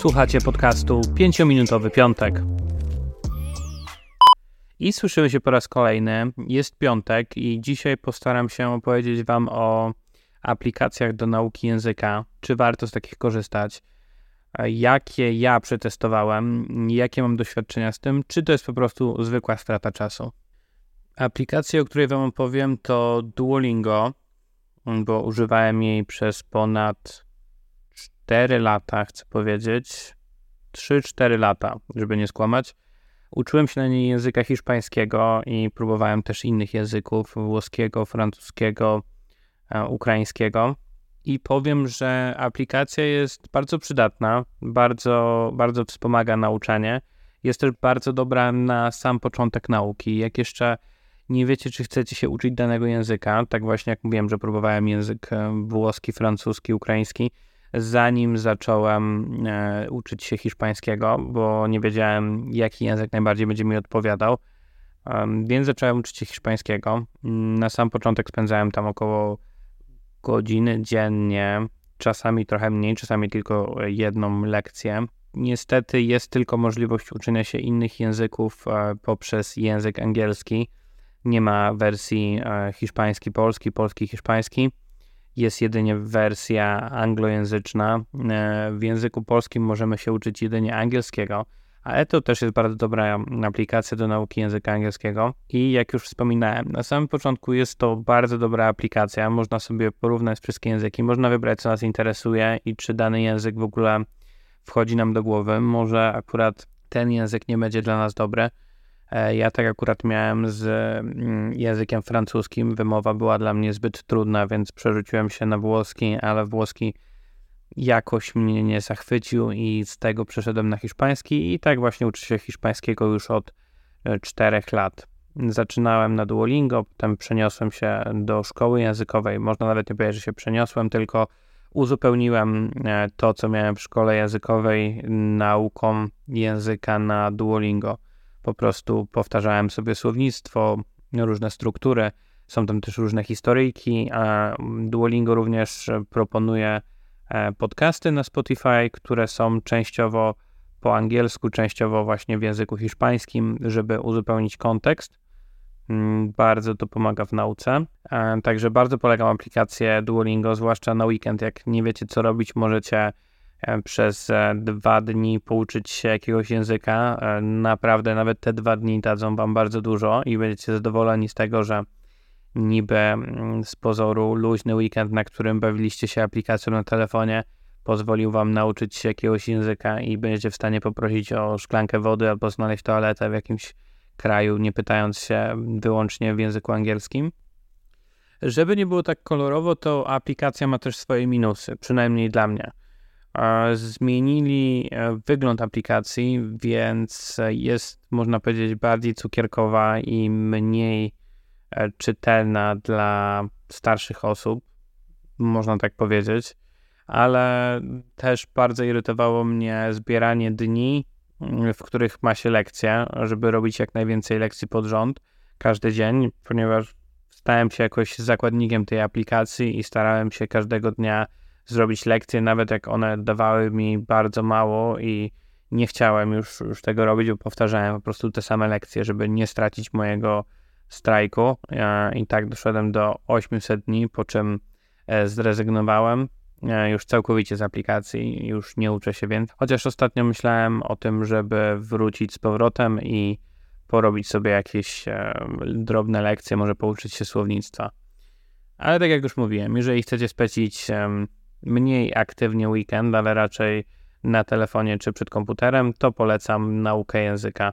Słuchacie podcastu 5-minutowy piątek. I słyszymy się po raz kolejny. Jest piątek i dzisiaj postaram się opowiedzieć Wam o aplikacjach do nauki języka. Czy warto z takich korzystać? Jakie ja przetestowałem, jakie mam doświadczenia z tym, czy to jest po prostu zwykła strata czasu. Aplikacja, o której Wam opowiem, to Duolingo, bo używałem jej przez ponad 4 lata, chcę powiedzieć. 3-4 lata, żeby nie skłamać. Uczyłem się na niej języka hiszpańskiego i próbowałem też innych języków włoskiego, francuskiego, e, ukraińskiego. I powiem, że aplikacja jest bardzo przydatna, bardzo, bardzo wspomaga nauczanie. Jest też bardzo dobra na sam początek nauki. Jak jeszcze nie wiecie, czy chcecie się uczyć danego języka, tak właśnie jak mówiłem, że próbowałem język e, włoski, francuski, ukraiński, zanim zacząłem e, uczyć się hiszpańskiego, bo nie wiedziałem, jaki język najbardziej będzie mi odpowiadał. Więc zacząłem uczyć się hiszpańskiego. Na sam początek spędzałem tam około godziny dziennie, czasami trochę mniej, czasami tylko jedną lekcję. Niestety jest tylko możliwość uczenia się innych języków e, poprzez język angielski. Nie ma wersji e, hiszpański-polski, polski-hiszpański jest jedynie wersja anglojęzyczna. E, w języku polskim możemy się uczyć jedynie angielskiego, ale to też jest bardzo dobra aplikacja do nauki języka angielskiego. I jak już wspominałem, na samym początku jest to bardzo dobra aplikacja. Można sobie porównać wszystkie języki, można wybrać, co nas interesuje i czy dany język w ogóle wchodzi nam do głowy. Może akurat ten język nie będzie dla nas dobry ja tak akurat miałem z mm, językiem francuskim. Wymowa była dla mnie zbyt trudna, więc przerzuciłem się na włoski, ale włoski jakoś mnie nie zachwycił i z tego przeszedłem na hiszpański i tak właśnie uczę się hiszpańskiego już od e, czterech lat. Zaczynałem na Duolingo, potem przeniosłem się do szkoły językowej. Można nawet nie powiedzieć, że się przeniosłem, tylko uzupełniłem e, to, co miałem w szkole językowej nauką języka na Duolingo po prostu powtarzałem sobie słownictwo, różne struktury. Są tam też różne historyjki, Duolingo również proponuje e, podcasty na Spotify, które są częściowo po angielsku, częściowo właśnie w języku hiszpańskim, żeby uzupełnić kontekst. Mm, bardzo to pomaga w nauce. E, także bardzo polegam aplikację Duolingo, zwłaszcza na weekend. Jak nie wiecie, co robić, możecie przez e, dwa dni pouczyć się jakiegoś języka. E, naprawdę nawet te dwa dni dadzą wam bardzo dużo i będziecie zadowoleni z tego, że niby mm, z pozoru luźny weekend, na którym bawiliście się aplikacją na telefonie, pozwolił wam nauczyć się jakiegoś języka i będziecie w stanie poprosić o szklankę wody albo znaleźć toaletę w jakimś kraju, nie pytając się wyłącznie w języku angielskim. Żeby nie było tak kolorowo, to aplikacja ma też swoje minusy, przynajmniej dla mnie zmienili e, wygląd aplikacji, więc jest, można powiedzieć, bardziej cukierkowa i mniej e, czytelna dla starszych osób, można tak powiedzieć, ale też bardzo irytowało mnie zbieranie dni, mm, w których ma się lekcje, żeby robić jak najwięcej lekcji pod rząd każdy dzień, ponieważ stałem się jakoś zakładnikiem tej aplikacji i starałem się każdego dnia zrobić lekcje, nawet jak one dawały mi bardzo mało i nie chciałem już, już tego robić, bo powtarzałem po prostu te same lekcje, żeby nie stracić mojego strajku. I tak doszedłem do 800 dni, po czym e, zrezygnowałem e, już całkowicie z aplikacji, już nie uczę się więcej. Chociaż ostatnio myślałem o tym, żeby wrócić z powrotem i porobić sobie jakieś e, drobne lekcje, może pouczyć się słownictwa. Ale tak jak już mówiłem, jeżeli chcecie spędzić mniej aktywnie weekend, ale raczej na telefonie czy przed komputerem, to polecam naukę języka.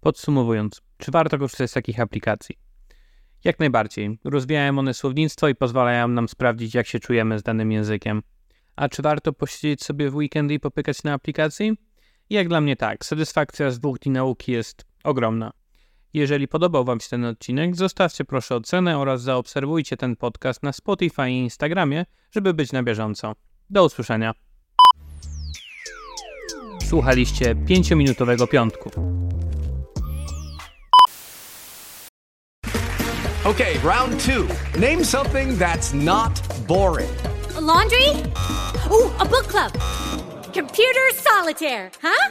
Podsumowując, czy warto korzystać z takich aplikacji? Jak najbardziej. Rozwijają one słownictwo i pozwalają nam sprawdzić, jak się czujemy z danym językiem. A czy warto posiedzieć sobie w weekendy i popykać na aplikacji? Jak dla mnie tak, satysfakcja z dwóch dni nauki jest ogromna. Jeżeli podobał Wam się ten odcinek, zostawcie proszę ocenę oraz zaobserwujcie ten podcast na Spotify i Instagramie, żeby być na bieżąco. Do usłyszenia. Słuchaliście 5-minutowego piątku. Okay, round two. Name something that's not boring. A laundry? Ooh, a book club. Computer solitaire, huh?